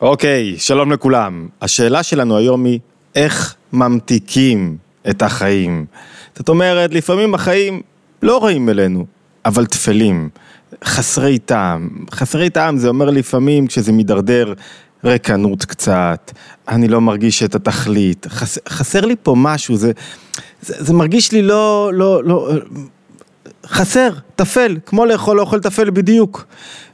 אוקיי, שלום לכולם. השאלה שלנו היום היא, איך ממתיקים את החיים? זאת אומרת, לפעמים החיים לא רעים אלינו, אבל טפלים, חסרי טעם. חסרי טעם זה אומר לפעמים כשזה מידרדר ריקנות קצת, אני לא מרגיש את התכלית, חס, חסר לי פה משהו, זה, זה, זה מרגיש לי לא, לא, לא, חסר, טפל, כמו לאכול אוכל טפל בדיוק.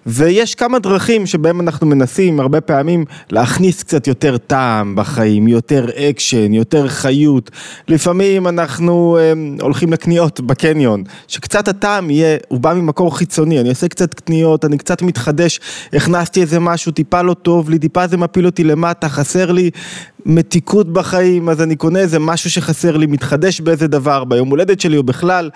ויש כמה דרכים שבהם אנחנו מנסים הרבה פעמים להכניס קצת יותר טעם בחיים, יותר אקשן, יותר חיות. לפעמים אנחנו אה, הולכים לקניות בקניון, שקצת הטעם יהיה, הוא בא ממקור חיצוני, אני עושה קצת קניות, אני קצת מתחדש, הכנסתי איזה משהו, טיפה לא טוב לי, טיפה זה מפיל אותי למטה, חסר לי מתיקות בחיים, אז אני קונה איזה משהו שחסר לי, מתחדש באיזה דבר, ביום הולדת שלי או בכלל,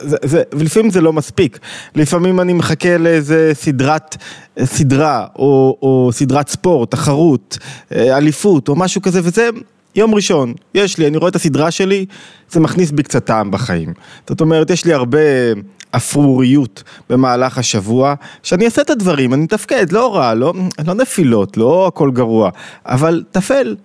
זה, זה, ולפעמים זה לא מספיק, לפעמים אני מחכה לאיזה סדרת, סדרה או, או סדרת ספורט, תחרות, אה, אליפות או משהו כזה וזה יום ראשון, יש לי, אני רואה את הסדרה שלי, זה מכניס בי קצת טעם בחיים. זאת אומרת, יש לי הרבה אפרוריות במהלך השבוע, שאני אעשה את הדברים, אני אתפקד, לא רע, לא, לא נפילות, לא הכל גרוע, אבל תפל.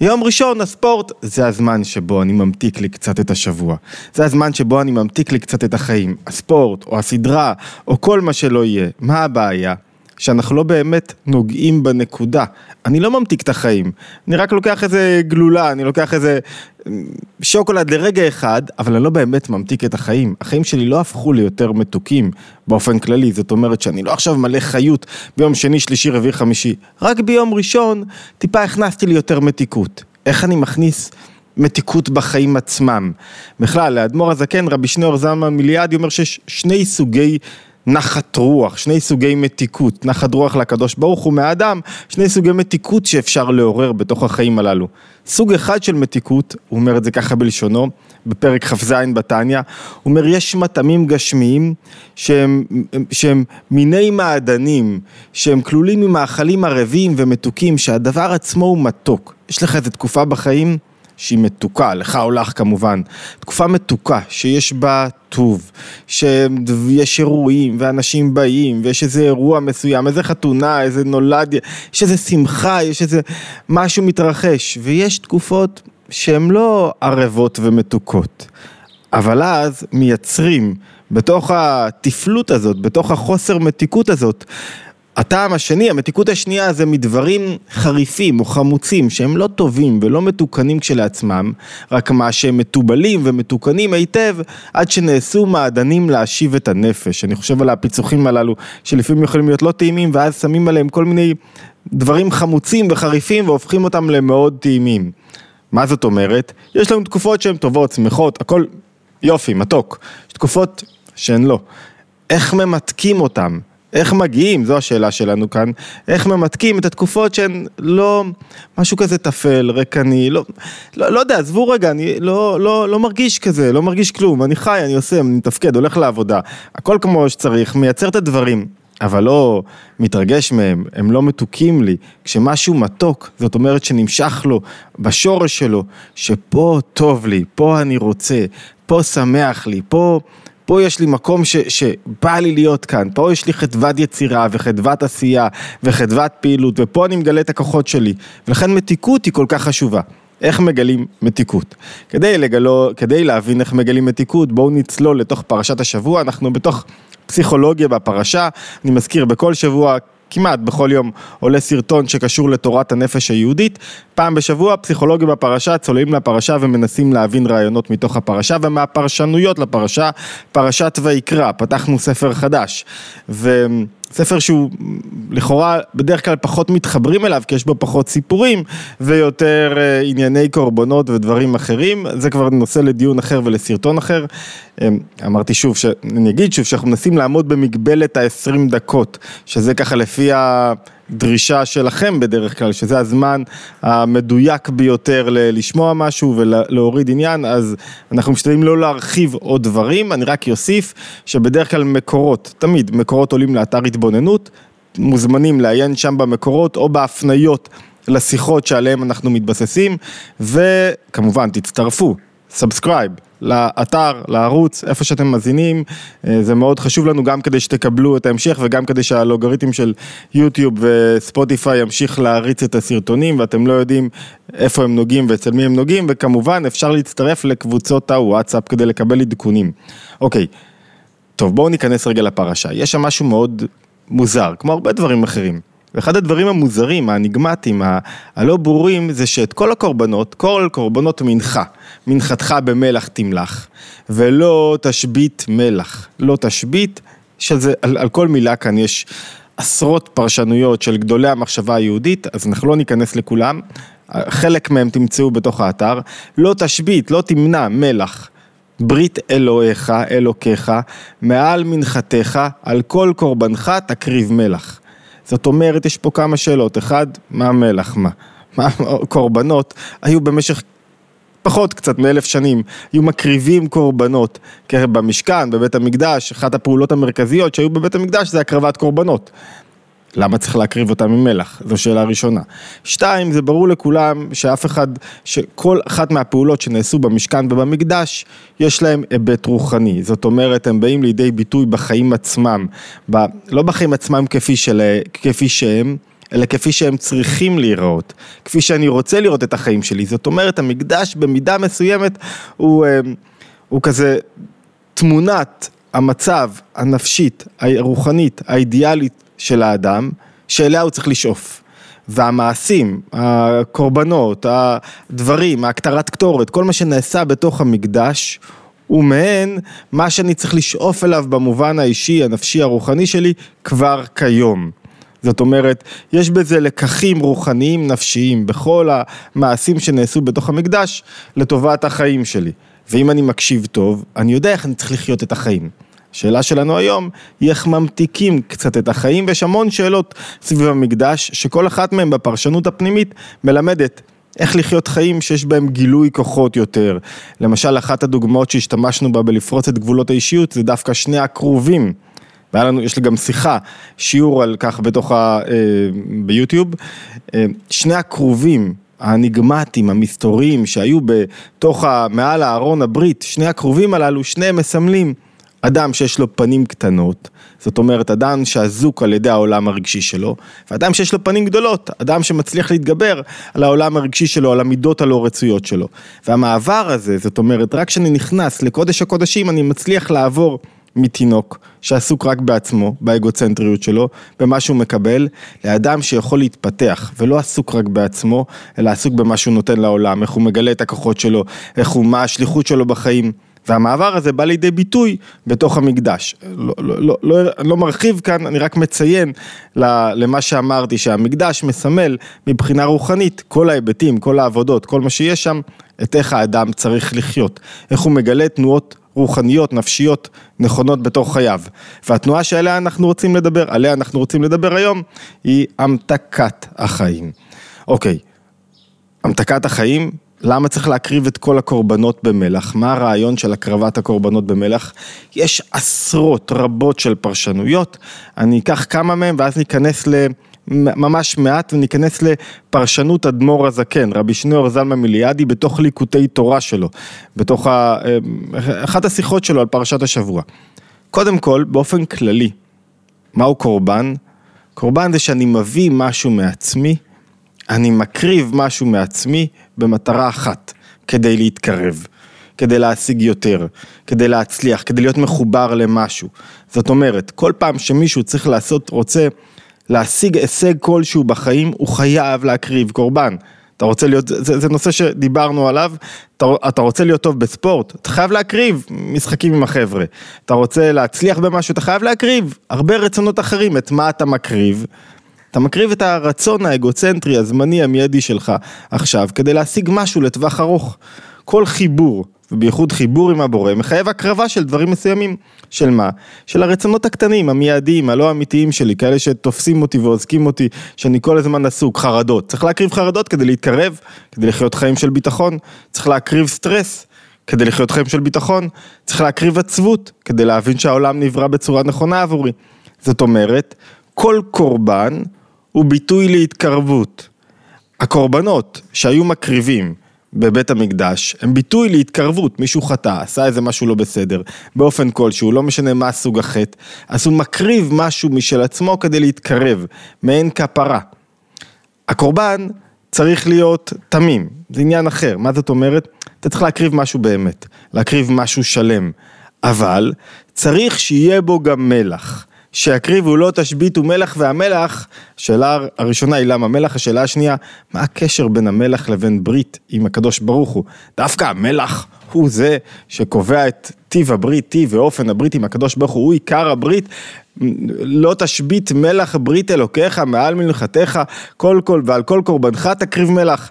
יום ראשון, הספורט, זה הזמן שבו אני ממתיק לי קצת את השבוע. זה הזמן שבו אני ממתיק לי קצת את החיים. הספורט, או הסדרה, או כל מה שלא יהיה. מה הבעיה? שאנחנו לא באמת נוגעים בנקודה. אני לא ממתיק את החיים, אני רק לוקח איזה גלולה, אני לוקח איזה שוקולד לרגע אחד, אבל אני לא באמת ממתיק את החיים. החיים שלי לא הפכו ליותר מתוקים באופן כללי, זאת אומרת שאני לא עכשיו מלא חיות ביום שני, שלישי, רביעי, חמישי. רק ביום ראשון טיפה הכנסתי לי יותר מתיקות. איך אני מכניס מתיקות בחיים עצמם? בכלל, לאדמו"ר הזקן, רבי שניאור זלמן מיליאדי אומר שיש שני סוגי נחת רוח, שני סוגי מתיקות, נחת רוח לקדוש ברוך הוא מהאדם, שני סוגי מתיקות שאפשר לעורר בתוך החיים הללו. סוג אחד של מתיקות, הוא אומר את זה ככה בלשונו, בפרק כ"ז בתניא, הוא אומר יש מטעמים גשמיים שהם, שהם מיני מעדנים, שהם כלולים ממאכלים ערבים ומתוקים, שהדבר עצמו הוא מתוק. יש לך איזה תקופה בחיים שהיא מתוקה, לך או לך כמובן, תקופה מתוקה שיש בה טוב, שיש אירועים ואנשים באים ויש איזה אירוע מסוים, איזה חתונה, איזה נולד, יש איזה שמחה, יש איזה משהו מתרחש. ויש תקופות שהן לא ערבות ומתוקות, אבל אז מייצרים בתוך התפלות הזאת, בתוך החוסר מתיקות הזאת, הטעם השני, המתיקות השנייה זה מדברים חריפים או חמוצים שהם לא טובים ולא מתוקנים כשלעצמם, רק מה שהם מתובלים ומתוקנים היטב עד שנעשו מעדנים להשיב את הנפש. אני חושב על הפיצוחים הללו שלפעמים יכולים להיות לא טעימים ואז שמים עליהם כל מיני דברים חמוצים וחריפים והופכים אותם למאוד טעימים. מה זאת אומרת? יש לנו תקופות שהן טובות, שמחות, הכל יופי, מתוק. יש תקופות שהן לא. איך ממתקים אותם? איך מגיעים, זו השאלה שלנו כאן, איך ממתקים את התקופות שהן לא משהו כזה טפל, ריקני, לא, לא, לא יודע, עזבו רגע, אני לא, לא, לא מרגיש כזה, לא מרגיש כלום, אני חי, אני עושה, אני מתפקד, הולך לעבודה, הכל כמו שצריך, מייצר את הדברים, אבל לא מתרגש מהם, הם לא מתוקים לי, כשמשהו מתוק, זאת אומרת שנמשך לו בשורש שלו, שפה טוב לי, פה אני רוצה, פה שמח לי, פה... פה יש לי מקום ש, שבא לי להיות כאן, פה יש לי חדוות יצירה וחדוות עשייה וחדוות פעילות ופה אני מגלה את הכוחות שלי ולכן מתיקות היא כל כך חשובה. איך מגלים מתיקות? כדי, לגלו, כדי להבין איך מגלים מתיקות בואו נצלול לתוך פרשת השבוע, אנחנו בתוך פסיכולוגיה בפרשה, אני מזכיר בכל שבוע כמעט בכל יום עולה סרטון שקשור לתורת הנפש היהודית. פעם בשבוע פסיכולוגים בפרשה צוללים לפרשה ומנסים להבין רעיונות מתוך הפרשה ומהפרשנויות לפרשה, פרשת ויקרא, פתחנו ספר חדש. ו... ספר שהוא לכאורה בדרך כלל פחות מתחברים אליו כי יש בו פחות סיפורים ויותר אה, ענייני קורבנות ודברים אחרים, זה כבר נושא לדיון אחר ולסרטון אחר. אמ, אמרתי שוב, אני אגיד שוב שאנחנו מנסים לעמוד במגבלת ה-20 דקות, שזה ככה לפי ה... דרישה שלכם בדרך כלל, שזה הזמן המדויק ביותר ל- לשמוע משהו ולהוריד עניין, אז אנחנו משתדלים לא להרחיב עוד דברים, אני רק אוסיף שבדרך כלל מקורות, תמיד מקורות עולים לאתר התבוננות, מוזמנים לעיין שם במקורות או בהפניות לשיחות שעליהן אנחנו מתבססים, וכמובן תצטרפו subscribe לאתר, לערוץ, איפה שאתם מאזינים, אה, זה מאוד חשוב לנו גם כדי שתקבלו את ההמשך וגם כדי שהאלגוריתם של יוטיוב וספוטיפיי ימשיך להריץ את הסרטונים ואתם לא יודעים איפה הם נוגעים ואצל מי הם נוגעים וכמובן אפשר להצטרף לקבוצות הוואטסאפ כדי לקבל עדכונים. אוקיי, טוב בואו ניכנס רגע לפרשה, יש שם משהו מאוד מוזר, כמו הרבה דברים אחרים. ואחד הדברים המוזרים, האניגמטיים, הלא ברורים, זה שאת כל הקורבנות, כל קורבנות מנחה, מנחתך במלח תמלח, ולא תשבית מלח, לא תשבית, שזה, על, על כל מילה כאן יש עשרות פרשנויות של גדולי המחשבה היהודית, אז אנחנו לא ניכנס לכולם, חלק מהם תמצאו בתוך האתר, לא תשבית, לא תמנע מלח. ברית אלוהיך, אלוקיך, מעל מנחתך, על כל קורבנך תקריב מלח. זאת אומרת, יש פה כמה שאלות. אחד, מה המלח? מה? מה קורבנות היו במשך פחות קצת מאלף שנים, היו מקריבים קורבנות במשכן, בבית המקדש, אחת הפעולות המרכזיות שהיו בבית המקדש זה הקרבת קורבנות. למה צריך להקריב אותם עם מלח? זו שאלה ראשונה. שתיים, זה ברור לכולם שאף אחד, שכל אחת מהפעולות שנעשו במשכן ובמקדש, יש להם היבט רוחני. זאת אומרת, הם באים לידי ביטוי בחיים עצמם, ב, לא בחיים עצמם כפי, של, כפי שהם, אלא כפי שהם צריכים להיראות, כפי שאני רוצה לראות את החיים שלי. זאת אומרת, המקדש במידה מסוימת הוא, אה, הוא כזה תמונת המצב הנפשית, הרוחנית, האידיאלית של האדם, שאליה הוא צריך לשאוף. והמעשים, הקורבנות, הדברים, ההקטרת קטורת, כל מה שנעשה בתוך המקדש, הוא מעין מה שאני צריך לשאוף אליו במובן האישי, הנפשי, הרוחני שלי, כבר כיום. זאת אומרת, יש בזה לקחים רוחניים נפשיים בכל המעשים שנעשו בתוך המקדש לטובת החיים שלי. ואם אני מקשיב טוב, אני יודע איך אני צריך לחיות את החיים. השאלה שלנו היום היא איך ממתיקים קצת את החיים ויש המון שאלות סביב המקדש שכל אחת מהן בפרשנות הפנימית מלמדת איך לחיות חיים שיש בהם גילוי כוחות יותר. למשל אחת הדוגמאות שהשתמשנו בה בלפרוץ את גבולות האישיות זה דווקא שני הכרובים. והיה לנו, יש לי גם שיחה, שיעור על כך בתוך ה... אה, ביוטיוב. אה, שני הכרובים האניגמטיים, המסתוריים שהיו בתוך, ה, מעל הארון הברית, שני הכרובים הללו, שניהם מסמלים אדם שיש לו פנים קטנות, זאת אומרת אדם שאזוק על ידי העולם הרגשי שלו, ואדם שיש לו פנים גדולות, אדם שמצליח להתגבר על העולם הרגשי שלו, על המידות הלא רצויות שלו. והמעבר הזה, זאת אומרת, רק כשאני נכנס לקודש הקודשים אני מצליח לעבור מתינוק שעסוק רק בעצמו, באגוצנטריות שלו, במה שהוא מקבל, לאדם שיכול להתפתח ולא עסוק רק בעצמו, אלא עסוק במה שהוא נותן לעולם, איך הוא מגלה את הכוחות שלו, איך הוא, מה השליחות שלו בחיים. והמעבר הזה בא לידי ביטוי בתוך המקדש. לא, לא, לא, לא, לא מרחיב כאן, אני רק מציין למה שאמרתי, שהמקדש מסמל מבחינה רוחנית כל ההיבטים, כל העבודות, כל מה שיש שם, את איך האדם צריך לחיות, איך הוא מגלה תנועות רוחניות, נפשיות, נכונות בתוך חייו. והתנועה שעליה אנחנו רוצים לדבר, עליה אנחנו רוצים לדבר היום, היא המתקת החיים. אוקיי, המתקת החיים למה צריך להקריב את כל הקורבנות במלח? מה הרעיון של הקרבת הקורבנות במלח? יש עשרות רבות של פרשנויות, אני אקח כמה מהם ואז ניכנס ל... ממש מעט וניכנס לפרשנות אדמו"ר הזקן, רבי שניאור זלמן מיליאדי בתוך ליקוטי תורה שלו, בתוך ה... אחת השיחות שלו על פרשת השבוע. קודם כל, באופן כללי, מהו קורבן? קורבן זה שאני מביא משהו מעצמי אני מקריב משהו מעצמי במטרה אחת, כדי להתקרב, כדי להשיג יותר, כדי להצליח, כדי להיות מחובר למשהו. זאת אומרת, כל פעם שמישהו צריך לעשות, רוצה להשיג הישג כלשהו בחיים, הוא חייב להקריב קורבן. אתה רוצה להיות, זה, זה נושא שדיברנו עליו, אתה, אתה רוצה להיות טוב בספורט, אתה חייב להקריב משחקים עם החבר'ה. אתה רוצה להצליח במשהו, אתה חייב להקריב הרבה רצונות אחרים, את מה אתה מקריב? אתה מקריב את הרצון האגוצנטרי, הזמני, המיידי שלך עכשיו, כדי להשיג משהו לטווח ארוך. כל חיבור, ובייחוד חיבור עם הבורא, מחייב הקרבה של דברים מסוימים. של מה? של הרצונות הקטנים, המיידיים, הלא אמיתיים שלי, כאלה שתופסים אותי ועוזקים אותי, שאני כל הזמן עסוק, חרדות. צריך להקריב חרדות כדי להתקרב, כדי לחיות חיים של ביטחון. צריך להקריב סטרס. כדי לחיות חיים של ביטחון, צריך להקריב עצבות, כדי להבין שהעולם נברא בצורה נכונה עבורי. זאת אומרת, כל קורבן הוא ביטוי להתקרבות. הקורבנות שהיו מקריבים בבית המקדש הם ביטוי להתקרבות, מישהו חטא, עשה איזה משהו לא בסדר, באופן כלשהו, לא משנה מה סוג החטא, אז הוא מקריב משהו משל עצמו כדי להתקרב, מעין כפרה. הקורבן צריך להיות תמים, זה עניין אחר, מה זאת אומרת? אתה צריך להקריב משהו באמת, להקריב משהו שלם, אבל צריך שיהיה בו גם מלח. שיקריבו לא תשביתו מלח והמלח, השאלה הראשונה היא למה מלח, השאלה השנייה, מה הקשר בין המלח לבין ברית עם הקדוש ברוך הוא? דווקא המלח הוא זה שקובע את טיב הברית, טיב ואופן הברית עם הקדוש ברוך הוא, הוא עיקר הברית, לא תשבית מלח ברית אלוקיך מעל מלכתך, כל כל ועל כל קורבנך תקריב מלח.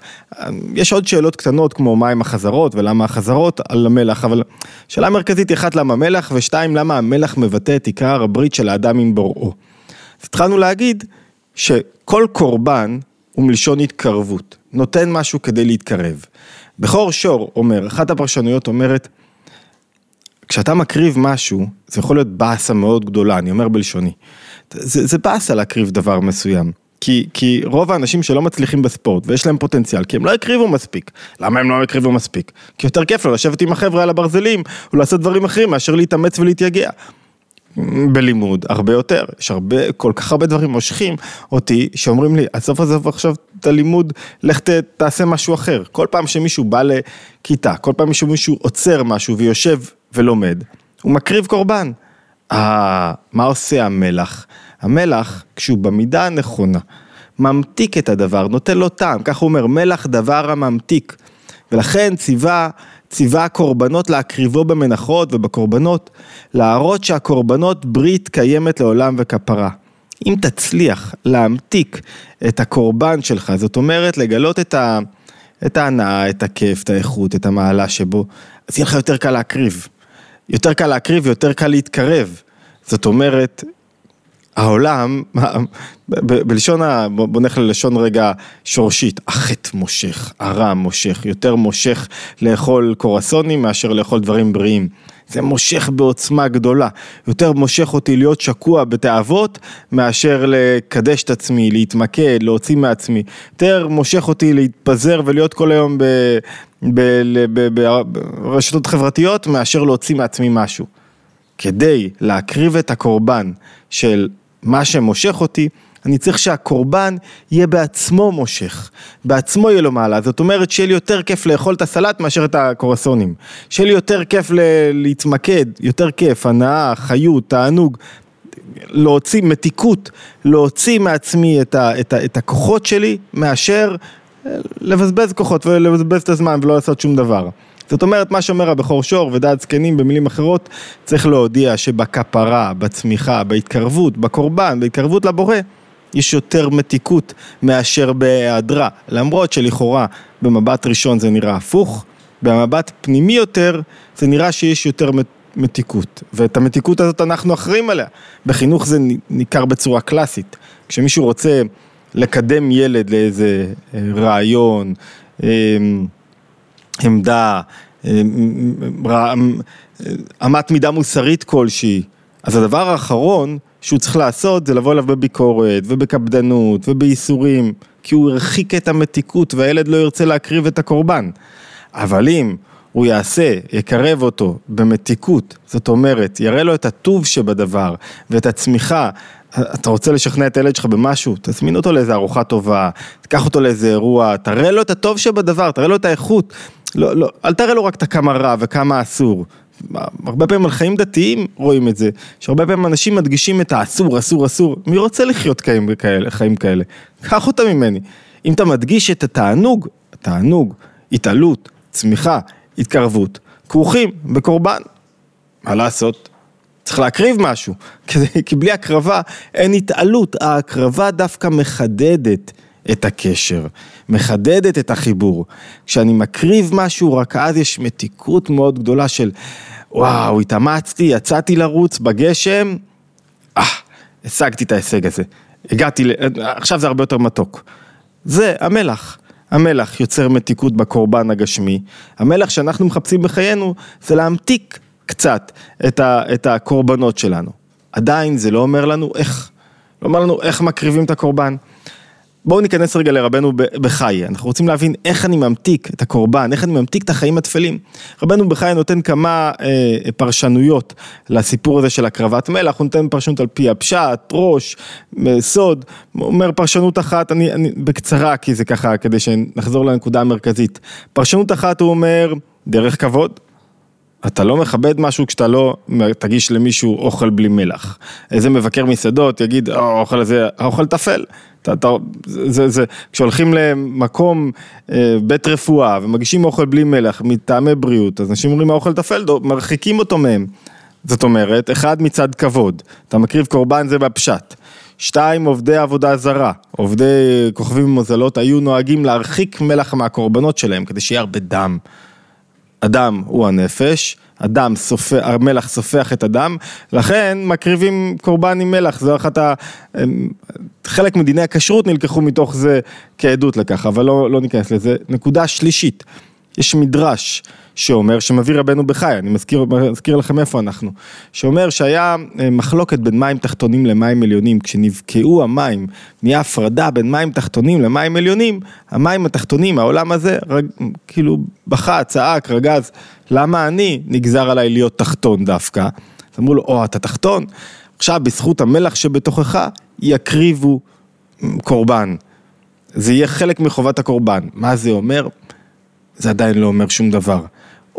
יש עוד שאלות קטנות כמו מה עם החזרות ולמה החזרות על המלח, אבל שאלה מרכזית אחת למה מלח ושתיים למה המלח מבטא את עיקר הברית של האדם עם בוראו. אז התחלנו להגיד שכל קורבן הוא מלשון התקרבות, נותן משהו כדי להתקרב. בכור שור אומר, אחת הפרשנויות אומרת, כשאתה מקריב משהו, זה יכול להיות באסה מאוד גדולה, אני אומר בלשוני. זה, זה באסה להקריב דבר מסוים. כי, כי רוב האנשים שלא מצליחים בספורט ויש להם פוטנציאל, כי הם לא הקריבו מספיק. למה הם לא הקריבו מספיק? כי יותר כיף לו לשבת עם החבר'ה על הברזלים, או לעשות דברים אחרים מאשר להתאמץ ולהתייגע. בלימוד הרבה יותר, יש הרבה, כל כך הרבה דברים מושכים אותי, שאומרים לי, עזוב עזוב עכשיו את הלימוד, לך ת, תעשה משהו אחר. כל פעם שמישהו בא לכיתה, כל פעם שמישהו עוצר משהו ויושב ולומד, הוא מקריב קורבן. אה, מה עושה המלח? המלח, כשהוא במידה הנכונה, ממתיק את הדבר, נותן לו טעם, כך הוא אומר, מלח דבר הממתיק. ולכן ציווה, ציווה הקורבנות להקריבו במנחות ובקורבנות, להראות שהקורבנות ברית קיימת לעולם וכפרה. אם תצליח להמתיק את הקורבן שלך, זאת אומרת לגלות את, ה, את ההנאה, את הכיף, את האיכות, את המעלה שבו, אז יהיה לך יותר קל להקריב. יותר קל להקריב ויותר קל להתקרב. זאת אומרת, העולם, בלשון. בוא נלך ללשון רגע שורשית, החטא מושך, הרע מושך, יותר מושך לאכול קורסונים מאשר לאכול דברים בריאים. זה מושך בעוצמה גדולה, יותר מושך אותי להיות שקוע בתאוות מאשר לקדש את עצמי, להתמקד, להוציא מעצמי. יותר מושך אותי להתפזר ולהיות כל היום ברשתות חברתיות מאשר להוציא מעצמי משהו. כדי להקריב את הקורבן של מה שמושך אותי, אני צריך שהקורבן יהיה בעצמו מושך, בעצמו יהיה לו מעלה, זאת אומרת שיהיה לי יותר כיף לאכול את הסלט מאשר את הקורסונים, שיהיה לי יותר כיף להתמקד, יותר כיף, הנאה, חיות, תענוג, להוציא מתיקות, להוציא מעצמי את, ה, את, ה, את הכוחות שלי מאשר לבזבז כוחות ולבזבז את הזמן ולא לעשות שום דבר. זאת אומרת, מה שאומר הבכור שור ודעת זקנים במילים אחרות, צריך להודיע שבכפרה, בצמיחה, בהתקרבות, בקורבן, בהתקרבות לבורא, יש יותר מתיקות מאשר בהיעדרה, למרות שלכאורה במבט ראשון זה נראה הפוך, במבט פנימי יותר זה נראה שיש יותר מתיקות, ואת המתיקות הזאת אנחנו אחראים עליה. בחינוך זה ניכר בצורה קלאסית. כשמישהו רוצה לקדם ילד לאיזה אה, רעיון, אה, עמדה, אה, אמת מידה מוסרית כלשהי, אז הדבר האחרון שהוא צריך לעשות זה לבוא אליו בביקורת ובקפדנות ובייסורים, כי הוא הרחיק את המתיקות והילד לא ירצה להקריב את הקורבן. אבל אם הוא יעשה, יקרב אותו במתיקות, זאת אומרת, יראה לו את הטוב שבדבר ואת הצמיחה, אתה רוצה לשכנע את הילד שלך במשהו, תזמין אותו לאיזה ארוחה טובה, תיקח אותו לאיזה אירוע, תראה לו את הטוב שבדבר, תראה לו את האיכות, לא, לא, אל תראה לו רק את הכמה רע וכמה אסור. הרבה פעמים על חיים דתיים רואים את זה, שהרבה פעמים אנשים מדגישים את האסור, אסור, אסור, מי רוצה לחיות חיים כאלה, חיים כאלה? קח אותם ממני. אם אתה מדגיש את התענוג, תענוג, התעלות, צמיחה, התקרבות, כרוכים בקורבן. מה לעשות? צריך להקריב משהו, כי בלי הקרבה אין התעלות, ההקרבה דווקא מחדדת את הקשר, מחדדת את החיבור. כשאני מקריב משהו, רק אז יש מתיקות מאוד גדולה של וואו, התאמצתי, יצאתי לרוץ בגשם, אה, השגתי את ההישג הזה. הגעתי, עכשיו זה הרבה יותר מתוק. זה המלח. המלח יוצר מתיקות בקורבן הגשמי. המלח שאנחנו מחפשים בחיינו זה להמתיק קצת את, ה, את הקורבנות שלנו. עדיין זה לא אומר לנו איך. לא אומר לנו איך מקריבים את הקורבן. בואו ניכנס רגע לרבנו בחיי, אנחנו רוצים להבין איך אני ממתיק את הקורבן, איך אני ממתיק את החיים התפלים. רבנו בחיי נותן כמה אה, פרשנויות לסיפור הזה של הקרבת מלח, הוא נותן פרשנות על פי הפשט, ראש, סוד, הוא אומר פרשנות אחת, אני, אני בקצרה כי זה ככה, כדי שנחזור לנקודה המרכזית. פרשנות אחת הוא אומר, דרך כבוד. אתה לא מכבד משהו כשאתה לא תגיש למישהו אוכל בלי מלח. איזה מבקר מסעדות יגיד, האוכל הזה, האוכל טפל. אתה, זה, זה, כשהולכים למקום, אה, בית רפואה, ומגישים אוכל בלי מלח, מטעמי בריאות, אז אנשים אומרים האוכל טפל, מרחיקים אותו מהם. זאת אומרת, אחד מצד כבוד, אתה מקריב קורבן זה בפשט. שתיים, עובדי עבודה זרה, עובדי כוכבים ומוזלות היו נוהגים להרחיק מלח מהקורבנות שלהם כדי שיהיה הרבה דם. הדם הוא הנפש, הדם סופח, המלח סופח את הדם, לכן מקריבים קורבן עם מלח, זו אחת ה... חלק מדיני הכשרות נלקחו מתוך זה כעדות לכך, אבל לא, לא ניכנס לזה. נקודה שלישית, יש מדרש שאומר, שמביא רבנו בחי, אני מזכיר, מזכיר לכם איפה אנחנו, שאומר שהיה אה, מחלוקת בין מים תחתונים למים עליונים, כשנבקעו המים, נהיה הפרדה בין מים תחתונים למים עליונים, המים התחתונים, העולם הזה, רג, כאילו בכה, צעק, רגז, למה אני נגזר עליי להיות תחתון דווקא? אז אמרו לו, או אתה תחתון, עכשיו בזכות המלח שבתוכך יקריבו קורבן. זה יהיה חלק מחובת הקורבן. מה זה אומר? זה עדיין לא אומר שום דבר.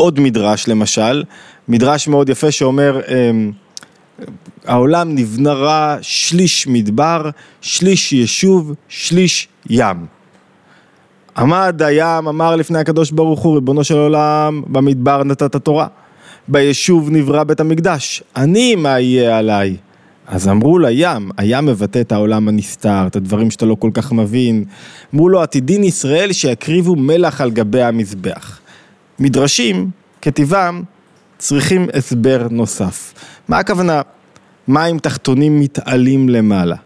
עוד מדרש למשל, מדרש מאוד יפה שאומר, אמ, העולם נבנה רע שליש מדבר, שליש יישוב, שליש ים. עמד הים, אמר לפני הקדוש ברוך הוא, ריבונו של עולם, במדבר נתת תורה. ביישוב נברא בית המקדש, אני מה יהיה עליי? אז אמרו לים, הים מבטא את העולם הנסתר, את הדברים שאתה לא כל כך מבין. אמרו לו, עתידין ישראל שיקריבו מלח על גבי המזבח. מדרשים, כטבעם, צריכים הסבר נוסף. מה הכוונה מים תחתונים מתעלים למעלה?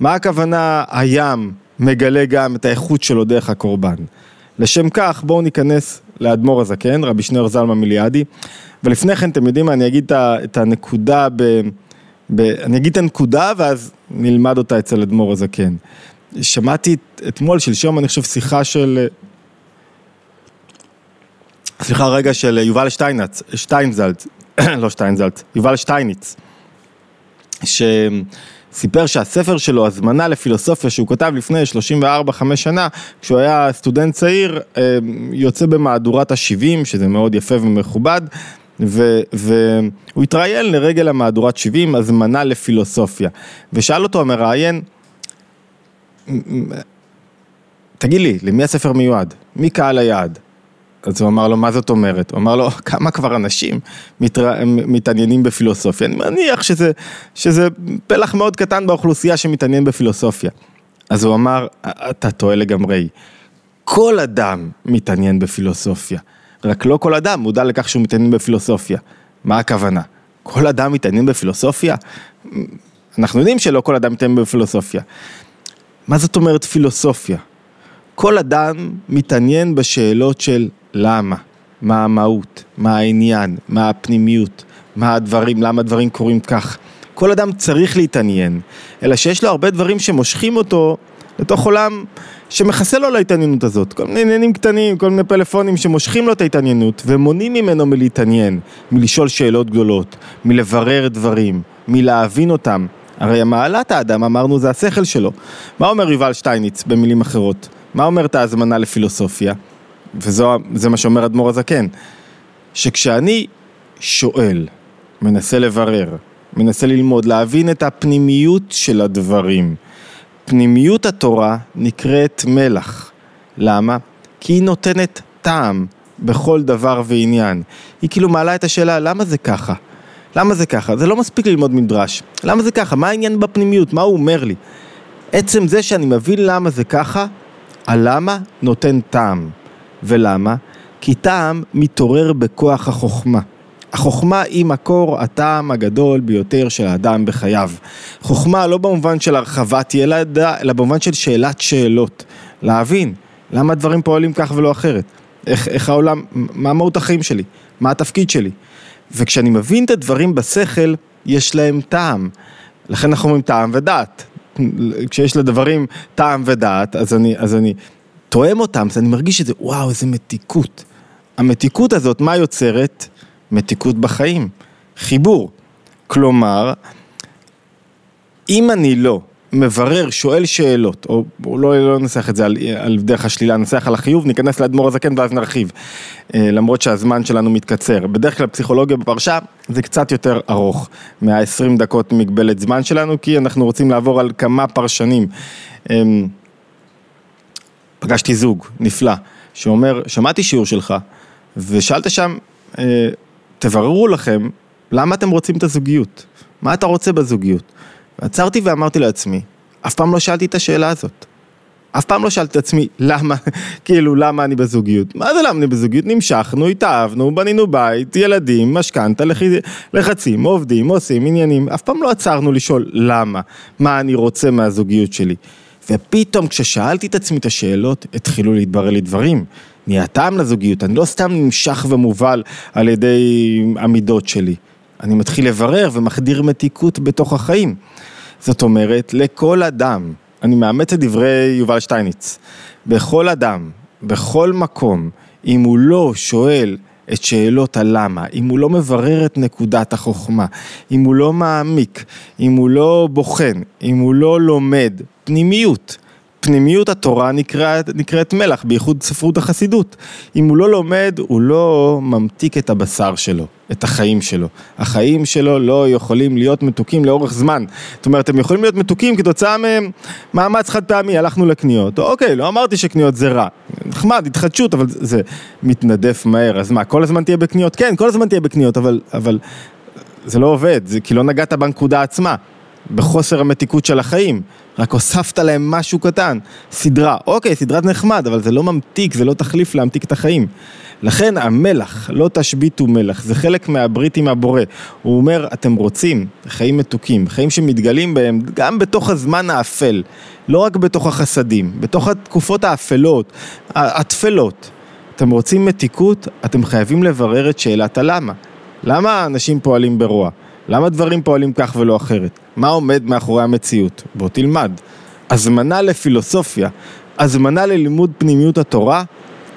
מה הכוונה הים מגלה גם את האיכות שלו דרך הקורבן? לשם כך בואו ניכנס לאדמו"ר הזקן, רבי שניאור זלמה מיליאדי, ולפני כן אתם יודעים מה, אני אגיד את הנקודה ב... ב... אני אגיד את הנקודה ואז נלמד אותה אצל אדמו"ר הזקן. שמעתי אתמול, שלשום, אני חושב, שיחה של סליחה רגע של יובל שטיינץ, שטיינזלץ, לא שטיינזלץ, יובל שטייניץ, שסיפר שהספר שלו, הזמנה לפילוסופיה שהוא כתב לפני 34-5 שנה, כשהוא היה סטודנט צעיר, אה, יוצא במהדורת ה-70, שזה מאוד יפה ומכובד, והוא התראיין לרגל המהדורת 70, הזמנה לפילוסופיה, ושאל אותו המראיין, תגיד לי, למי הספר מיועד? מי קהל היעד? אז הוא אמר לו, מה זאת אומרת? הוא אמר לו, כמה כבר אנשים מתר... מתעניינים בפילוסופיה? אני מניח שזה, שזה פלח מאוד קטן באוכלוסייה שמתעניין בפילוסופיה. אז הוא אמר, אתה טועה לגמרי. כל אדם מתעניין בפילוסופיה, רק לא כל אדם מודע לכך שהוא מתעניין בפילוסופיה. מה הכוונה? כל אדם מתעניין בפילוסופיה? אנחנו יודעים שלא כל אדם מתעניין בפילוסופיה. מה זאת אומרת פילוסופיה? כל אדם מתעניין בשאלות של למה, מה המהות, מה העניין, מה הפנימיות, מה הדברים, למה הדברים קורים כך. כל אדם צריך להתעניין, אלא שיש לו הרבה דברים שמושכים אותו לתוך עולם שמכסה לו להתעניינות הזאת. כל מיני עניינים קטנים, כל מיני פלאפונים שמושכים לו את ההתעניינות ומונעים ממנו מלהתעניין, מלשאול שאלות גדולות, מלברר דברים, מלהבין אותם. הרי המעלת האדם, אמרנו, זה השכל שלו. מה אומר יובל שטייניץ במילים אחרות? מה אומרת ההזמנה לפילוסופיה? וזה מה שאומר אדמו"ר הזקן, שכשאני שואל, מנסה לברר, מנסה ללמוד, להבין את הפנימיות של הדברים, פנימיות התורה נקראת מלח. למה? כי היא נותנת טעם בכל דבר ועניין. היא כאילו מעלה את השאלה, למה זה ככה? למה זה ככה? זה לא מספיק ללמוד מדרש. למה זה ככה? מה העניין בפנימיות? מה הוא אומר לי? עצם זה שאני מבין למה זה ככה, הלמה נותן טעם. ולמה? כי טעם מתעורר בכוח החוכמה. החוכמה היא מקור הטעם הגדול ביותר של האדם בחייו. חוכמה לא במובן של הרחבת ילדה, אלא במובן של שאלת שאלות. להבין למה הדברים פועלים כך ולא אחרת. איך, איך העולם, מה מהות החיים שלי? מה התפקיד שלי? וכשאני מבין את הדברים בשכל, יש להם טעם. לכן אנחנו אומרים טעם ודעת. כשיש לדברים טעם ודעת, אז אני, אז אני תואם אותם, אז אני מרגיש את זה, וואו, איזה מתיקות. המתיקות הזאת, מה יוצרת? מתיקות בחיים, חיבור. כלומר, אם אני לא מברר, שואל שאלות, או, או לא, לא ננסח את זה על, על דרך השלילה, ננסח על החיוב, ניכנס לאדמו"ר הזקן ואז נרחיב, אה, למרות שהזמן שלנו מתקצר. בדרך כלל פסיכולוגיה בפרשה זה קצת יותר ארוך מה-20 דקות מגבלת זמן שלנו, כי אנחנו רוצים לעבור על כמה פרשנים. פגשתי זוג נפלא, שאומר, שמעתי שיעור שלך, ושאלת שם, אה, תבררו לכם, למה אתם רוצים את הזוגיות? מה אתה רוצה בזוגיות? ועצרתי ואמרתי לעצמי, אף פעם לא שאלתי את השאלה הזאת. אף פעם לא שאלתי את עצמי, למה, כאילו, למה אני בזוגיות? מה זה למה אני בזוגיות? נמשכנו, התאהבנו, בנינו בית, ילדים, משכנתה, לח... לחצים, עובדים, עושים עניינים. אף פעם לא עצרנו לשאול למה, מה אני רוצה מהזוגיות שלי. ופתאום כששאלתי את עצמי את השאלות, התחילו להתברר לי דברים. נהיה טעם לזוגיות, אני לא סתם נמשך ומובל על ידי המידות שלי. אני מתחיל לברר ומחדיר מתיקות בתוך החיים. זאת אומרת, לכל אדם, אני מאמץ את דברי יובל שטייניץ, בכל אדם, בכל מקום, אם הוא לא שואל את שאלות הלמה, אם הוא לא מברר את נקודת החוכמה, אם הוא לא מעמיק, אם הוא לא בוחן, אם הוא לא לומד פנימיות, פנימיות התורה נקראת, נקראת מלח, בייחוד ספרות החסידות. אם הוא לא לומד, הוא לא ממתיק את הבשר שלו, את החיים שלו. החיים שלו לא יכולים להיות מתוקים לאורך זמן. זאת אומרת, הם יכולים להיות מתוקים כתוצאה ממאמץ חד פעמי, הלכנו לקניות. אוקיי, לא אמרתי שקניות זה רע. נחמד, התחדשות, אבל זה מתנדף מהר. אז מה, כל הזמן תהיה בקניות? כן, כל הזמן תהיה בקניות, אבל, אבל זה לא עובד, זה כי לא נגעת בנקודה עצמה. בחוסר המתיקות של החיים, רק הוספת להם משהו קטן, סדרה, אוקיי, סדרת נחמד, אבל זה לא ממתיק, זה לא תחליף להמתיק את החיים. לכן המלח, לא תשביתו מלח, זה חלק מהברית עם הבורא. הוא אומר, אתם רוצים חיים מתוקים, חיים שמתגלים בהם גם בתוך הזמן האפל, לא רק בתוך החסדים, בתוך התקופות האפלות, התפלות. אתם רוצים מתיקות, אתם חייבים לברר את שאלת הלמה. למה אנשים פועלים ברוע? למה דברים פועלים כך ולא אחרת? מה עומד מאחורי המציאות? בוא תלמד. הזמנה לפילוסופיה, הזמנה ללימוד פנימיות התורה,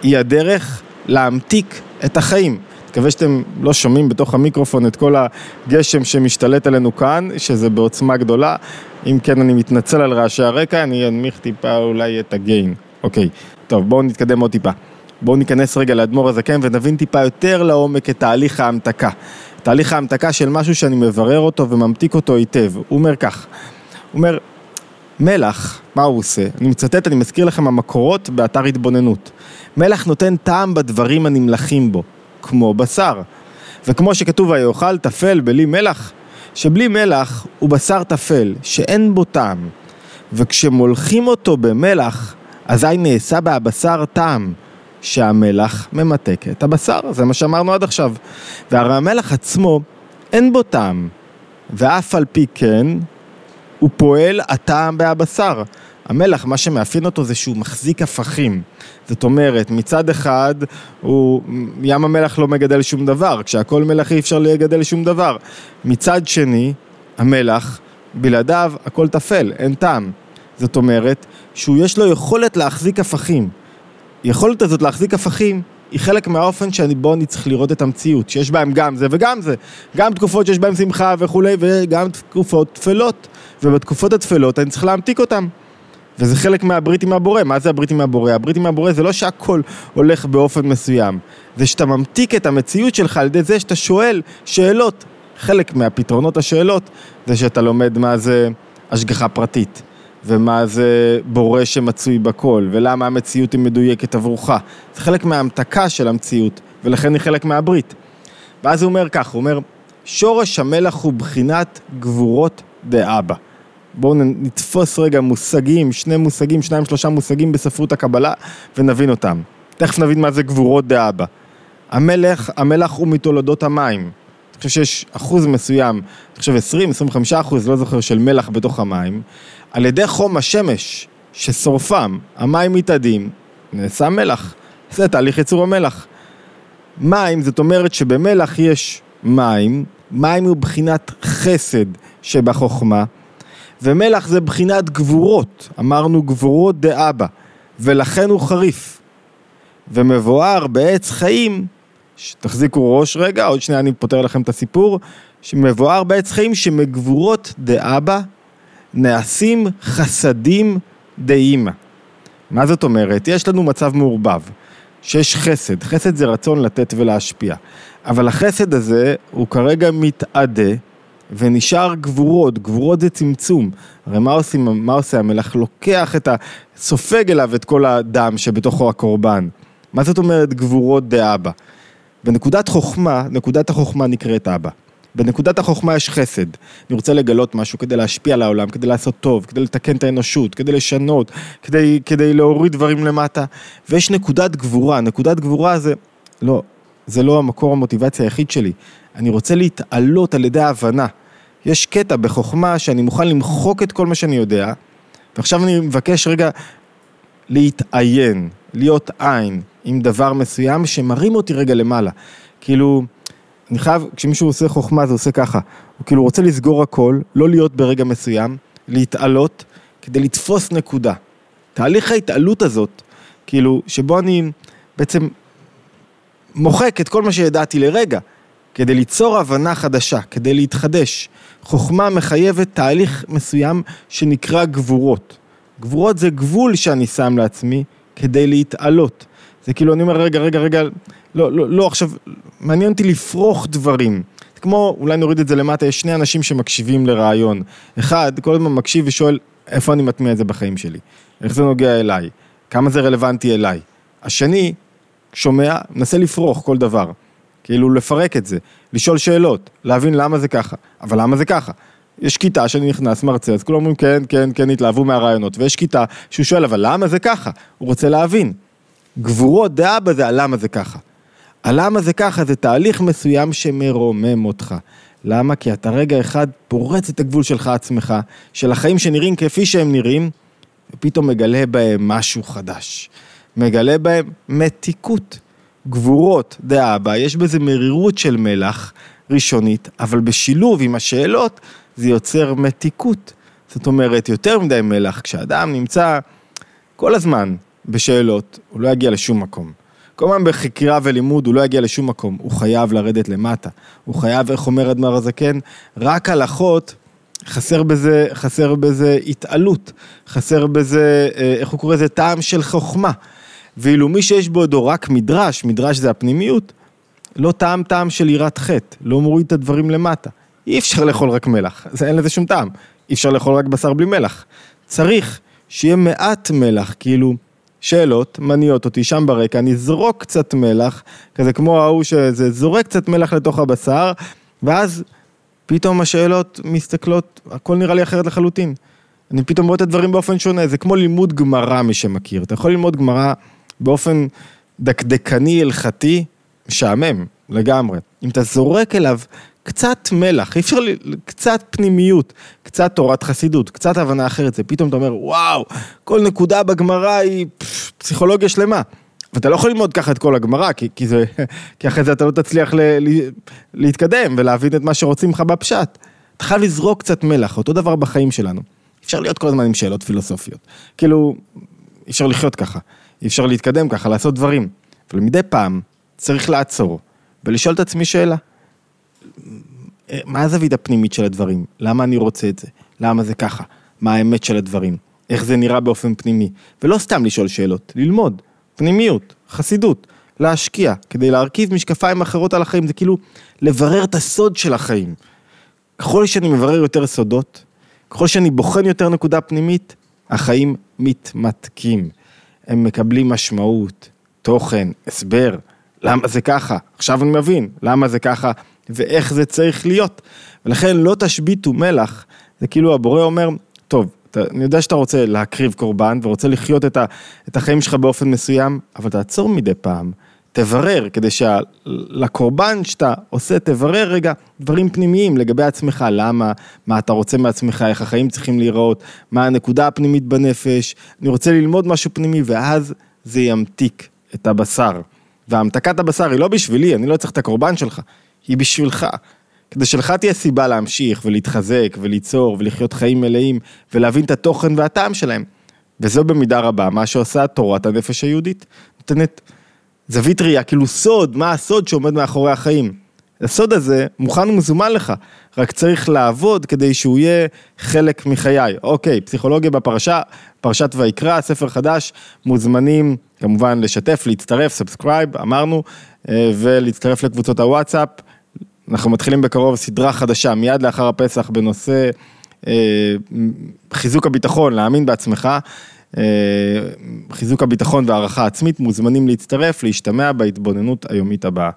היא הדרך להמתיק את החיים. מקווה שאתם לא שומעים בתוך המיקרופון את כל הגשם שמשתלט עלינו כאן, שזה בעוצמה גדולה. אם כן, אני מתנצל על רעשי הרקע, אני אנמיך טיפה אולי את הגיין. אוקיי, טוב, בואו נתקדם עוד טיפה. בואו ניכנס רגע לאדמו"ר הזקן ונבין טיפה יותר לעומק את תהליך ההמתקה. תהליך ההמתקה של משהו שאני מברר אותו וממתיק אותו היטב. הוא אומר כך, הוא אומר, מלח, מה הוא עושה? אני מצטט, אני מזכיר לכם המקורות באתר התבוננות. מלח נותן טעם בדברים הנמלכים בו, כמו בשר. וכמו שכתוב ויאכל טפל בלי מלח, שבלי מלח הוא בשר טפל, שאין בו טעם. וכשמולכים אותו במלח, אזי נעשה בהבשר טעם. שהמלח ממתק את הבשר, זה מה שאמרנו עד עכשיו. והרי המלח עצמו אין בו טעם, ואף על פי כן הוא פועל הטעם בהבשר. המלח, מה שמאפיין אותו זה שהוא מחזיק הפכים. זאת אומרת, מצד אחד, הוא, ים המלח לא מגדל שום דבר, כשהכל מלח אי אפשר לגדל שום דבר. מצד שני, המלח, בלעדיו הכל טפל, אין טעם. זאת אומרת, שהוא יש לו יכולת להחזיק הפכים. היכולת הזאת להחזיק הפכים היא חלק מהאופן שבו אני צריך לראות את המציאות, שיש בהם גם זה וגם זה, גם תקופות שיש בהם שמחה וכולי, וגם תקופות תפלות, ובתקופות התפלות אני צריך להמתיק אותם. וזה חלק מהברית עם הבורא, מה זה הברית עם הבורא? הברית עם הבורא זה לא שהכל הולך באופן מסוים, זה שאתה ממתיק את המציאות שלך על ידי זה שאתה שואל שאלות. חלק מהפתרונות השאלות זה שאתה לומד מה זה השגחה פרטית. ומה זה בורא שמצוי בכל, ולמה המציאות היא מדויקת עבורך. זה חלק מההמתקה של המציאות, ולכן היא חלק מהברית. ואז הוא אומר כך, הוא אומר, שורש המלח הוא בחינת גבורות דאבא. בואו נתפוס רגע מושגים, שני מושגים, שניים שלושה מושגים בספרות הקבלה, ונבין אותם. תכף נבין מה זה גבורות דאבא. המלך, המלח הוא מתולדות המים. אני חושב שיש אחוז מסוים, אני חושב 20-25 אחוז, לא זוכר, של מלח בתוך המים, על ידי חום השמש ששורפם, המים מתאדים, נעשה מלח. זה תהליך ייצור המלח. מים, זאת אומרת שבמלח יש מים, מים הוא בחינת חסד שבחוכמה, ומלח זה בחינת גבורות, אמרנו גבורות דאבא, ולכן הוא חריף. ומבואר בעץ חיים, תחזיקו ראש רגע, עוד שנייה אני פותר לכם את הסיפור, שמבואר בעץ חיים שמגבורות דאבא נעשים חסדים דאמא. מה זאת אומרת? יש לנו מצב מעורבב, שיש חסד, חסד זה רצון לתת ולהשפיע, אבל החסד הזה הוא כרגע מתאדה ונשאר גבורות, גבורות זה צמצום. הרי מה, עושים, מה עושה המלך? לוקח את ה... סופג אליו את כל הדם שבתוכו הקורבן. מה זאת אומרת גבורות דאבא? בנקודת חוכמה, נקודת החוכמה נקראת אבא. בנקודת החוכמה יש חסד. אני רוצה לגלות משהו כדי להשפיע על העולם, כדי לעשות טוב, כדי לתקן את האנושות, כדי לשנות, כדי, כדי להוריד דברים למטה. ויש נקודת גבורה, נקודת גבורה זה, לא, זה לא המקור המוטיבציה היחיד שלי. אני רוצה להתעלות על ידי ההבנה. יש קטע בחוכמה שאני מוכן למחוק את כל מה שאני יודע, ועכשיו אני מבקש רגע להתעיין, להיות עין עם דבר מסוים שמרים אותי רגע למעלה. כאילו, אני חייב, כשמישהו עושה חוכמה זה עושה ככה, הוא כאילו רוצה לסגור הכל, לא להיות ברגע מסוים, להתעלות, כדי לתפוס נקודה. תהליך ההתעלות הזאת, כאילו, שבו אני בעצם מוחק את כל מה שידעתי לרגע, כדי ליצור הבנה חדשה, כדי להתחדש. חוכמה מחייבת תהליך מסוים שנקרא גבורות. גבורות זה גבול שאני שם לעצמי כדי להתעלות. זה כאילו, אני אומר, רגע, רגע, רגע, לא, לא, לא, עכשיו, מעניין אותי לפרוך דברים. זה כמו, אולי נוריד את זה למטה, יש שני אנשים שמקשיבים לרעיון. אחד, כל הזמן מקשיב ושואל, איפה אני מטמיע את זה בחיים שלי? איך זה נוגע אליי? כמה זה רלוונטי אליי? השני, שומע, מנסה לפרוך כל דבר. כאילו לפרק את זה, לשאול שאלות, להבין למה זה ככה, אבל למה זה ככה? יש כיתה שאני נכנס, מרצה, אז כולם אומרים כן, כן, כן, התלהבו מהרעיונות, ויש כיתה שהוא שואל, אבל למה זה ככה? הוא רוצה להבין. גבורות דעה בזה על למה זה ככה. הלמה זה ככה זה תהליך מסוים שמרומם אותך. למה? כי אתה רגע אחד פורץ את הגבול שלך עצמך, של החיים שנראים כפי שהם נראים, ופתאום מגלה בהם משהו חדש. מגלה בהם מתיקות. גבורות דאבא, יש בזה מרירות של מלח ראשונית, אבל בשילוב עם השאלות זה יוצר מתיקות. זאת אומרת, יותר מדי מלח, כשאדם נמצא כל הזמן בשאלות, הוא לא יגיע לשום מקום. כל הזמן בחקירה ולימוד הוא לא יגיע לשום מקום, הוא חייב לרדת למטה. הוא חייב, איך אומר אדמר הזקן, רק הלכות, חסר בזה, חסר בזה התעלות, חסר בזה, אה, איך הוא קורא לזה, טעם של חוכמה. ואילו מי שיש בו בו רק מדרש, מדרש זה הפנימיות, לא טעם טעם של יראת חטא, לא מוריד את הדברים למטה. אי אפשר לאכול רק מלח, זה אין לזה שום טעם. אי אפשר לאכול רק בשר בלי מלח. צריך שיהיה מעט מלח, כאילו, שאלות, מניעות אותי שם ברקע, אני אזרוק קצת מלח, כזה כמו ההוא שזה זורק קצת מלח לתוך הבשר, ואז פתאום השאלות מסתכלות, הכל נראה לי אחרת לחלוטין. אני פתאום רואה את הדברים באופן שונה, זה כמו לימוד גמרא, מי שמכיר. אתה יכול ללמוד גמרא באופן דקדקני, הלכתי, משעמם לגמרי. אם אתה זורק אליו קצת מלח, אי אפשר, קצת פנימיות, קצת תורת חסידות, קצת הבנה אחרת, זה פתאום אתה אומר, וואו, כל נקודה בגמרא היא פסיכולוגיה שלמה. ואתה לא יכול ללמוד ככה את כל הגמרא, כי, כי, זה, כי אחרי זה אתה לא תצליח ל, ל, להתקדם ולהבין את מה שרוצים לך בפשט. אתה חייב לזרוק קצת מלח, אותו דבר בחיים שלנו. אפשר להיות כל הזמן עם שאלות פילוסופיות. כאילו, אי אפשר לחיות ככה, אי אפשר להתקדם ככה, לעשות דברים. אבל מדי פעם צריך לעצור ולשאול את עצמי שאלה. מה הזווית הפנימית של הדברים? למה אני רוצה את זה? למה זה ככה? מה האמת של הדברים? איך זה נראה באופן פנימי? ולא סתם לשאול שאלות, ללמוד. פנימיות, חסידות, להשקיע, כדי להרכיב משקפיים אחרות על החיים, זה כאילו לברר את הסוד של החיים. ככל שאני מברר יותר סודות, ככל שאני בוחן יותר נקודה פנימית, החיים מתמתקים. הם מקבלים משמעות, תוכן, הסבר, למה זה ככה. עכשיו אני מבין למה זה ככה ואיך זה צריך להיות. ולכן לא תשביתו מלח, זה כאילו הבורא אומר, טוב, אתה, אני יודע שאתה רוצה להקריב קורבן ורוצה לחיות את, ה, את החיים שלך באופן מסוים, אבל תעצור מדי פעם. תברר, כדי שלקורבן שאתה עושה, תברר רגע דברים פנימיים לגבי עצמך, למה, מה אתה רוצה מעצמך, איך החיים צריכים להיראות, מה הנקודה הפנימית בנפש, אני רוצה ללמוד משהו פנימי, ואז זה ימתיק את הבשר. והמתקת הבשר היא לא בשבילי, אני לא צריך את הקורבן שלך, היא בשבילך. כדי שלך תהיה סיבה להמשיך ולהתחזק וליצור ולחיות חיים מלאים ולהבין את התוכן והטעם שלהם. וזו במידה רבה מה שעושה תורת הנפש היהודית. נותנת זווית ראייה, כאילו סוד, מה הסוד שעומד מאחורי החיים. הסוד הזה מוכן ומזומן לך, רק צריך לעבוד כדי שהוא יהיה חלק מחיי. אוקיי, פסיכולוגיה בפרשה, פרשת ויקרא, ספר חדש, מוזמנים כמובן לשתף, להצטרף, subscribe, אמרנו, אה, ולהצטרף לקבוצות הוואטסאפ. אנחנו מתחילים בקרוב סדרה חדשה, מיד לאחר הפסח, בנושא אה, חיזוק הביטחון, להאמין בעצמך. אה, חיזוק הביטחון והערכה עצמית, מוזמנים להצטרף, להשתמע בהתבוננות היומית הבאה.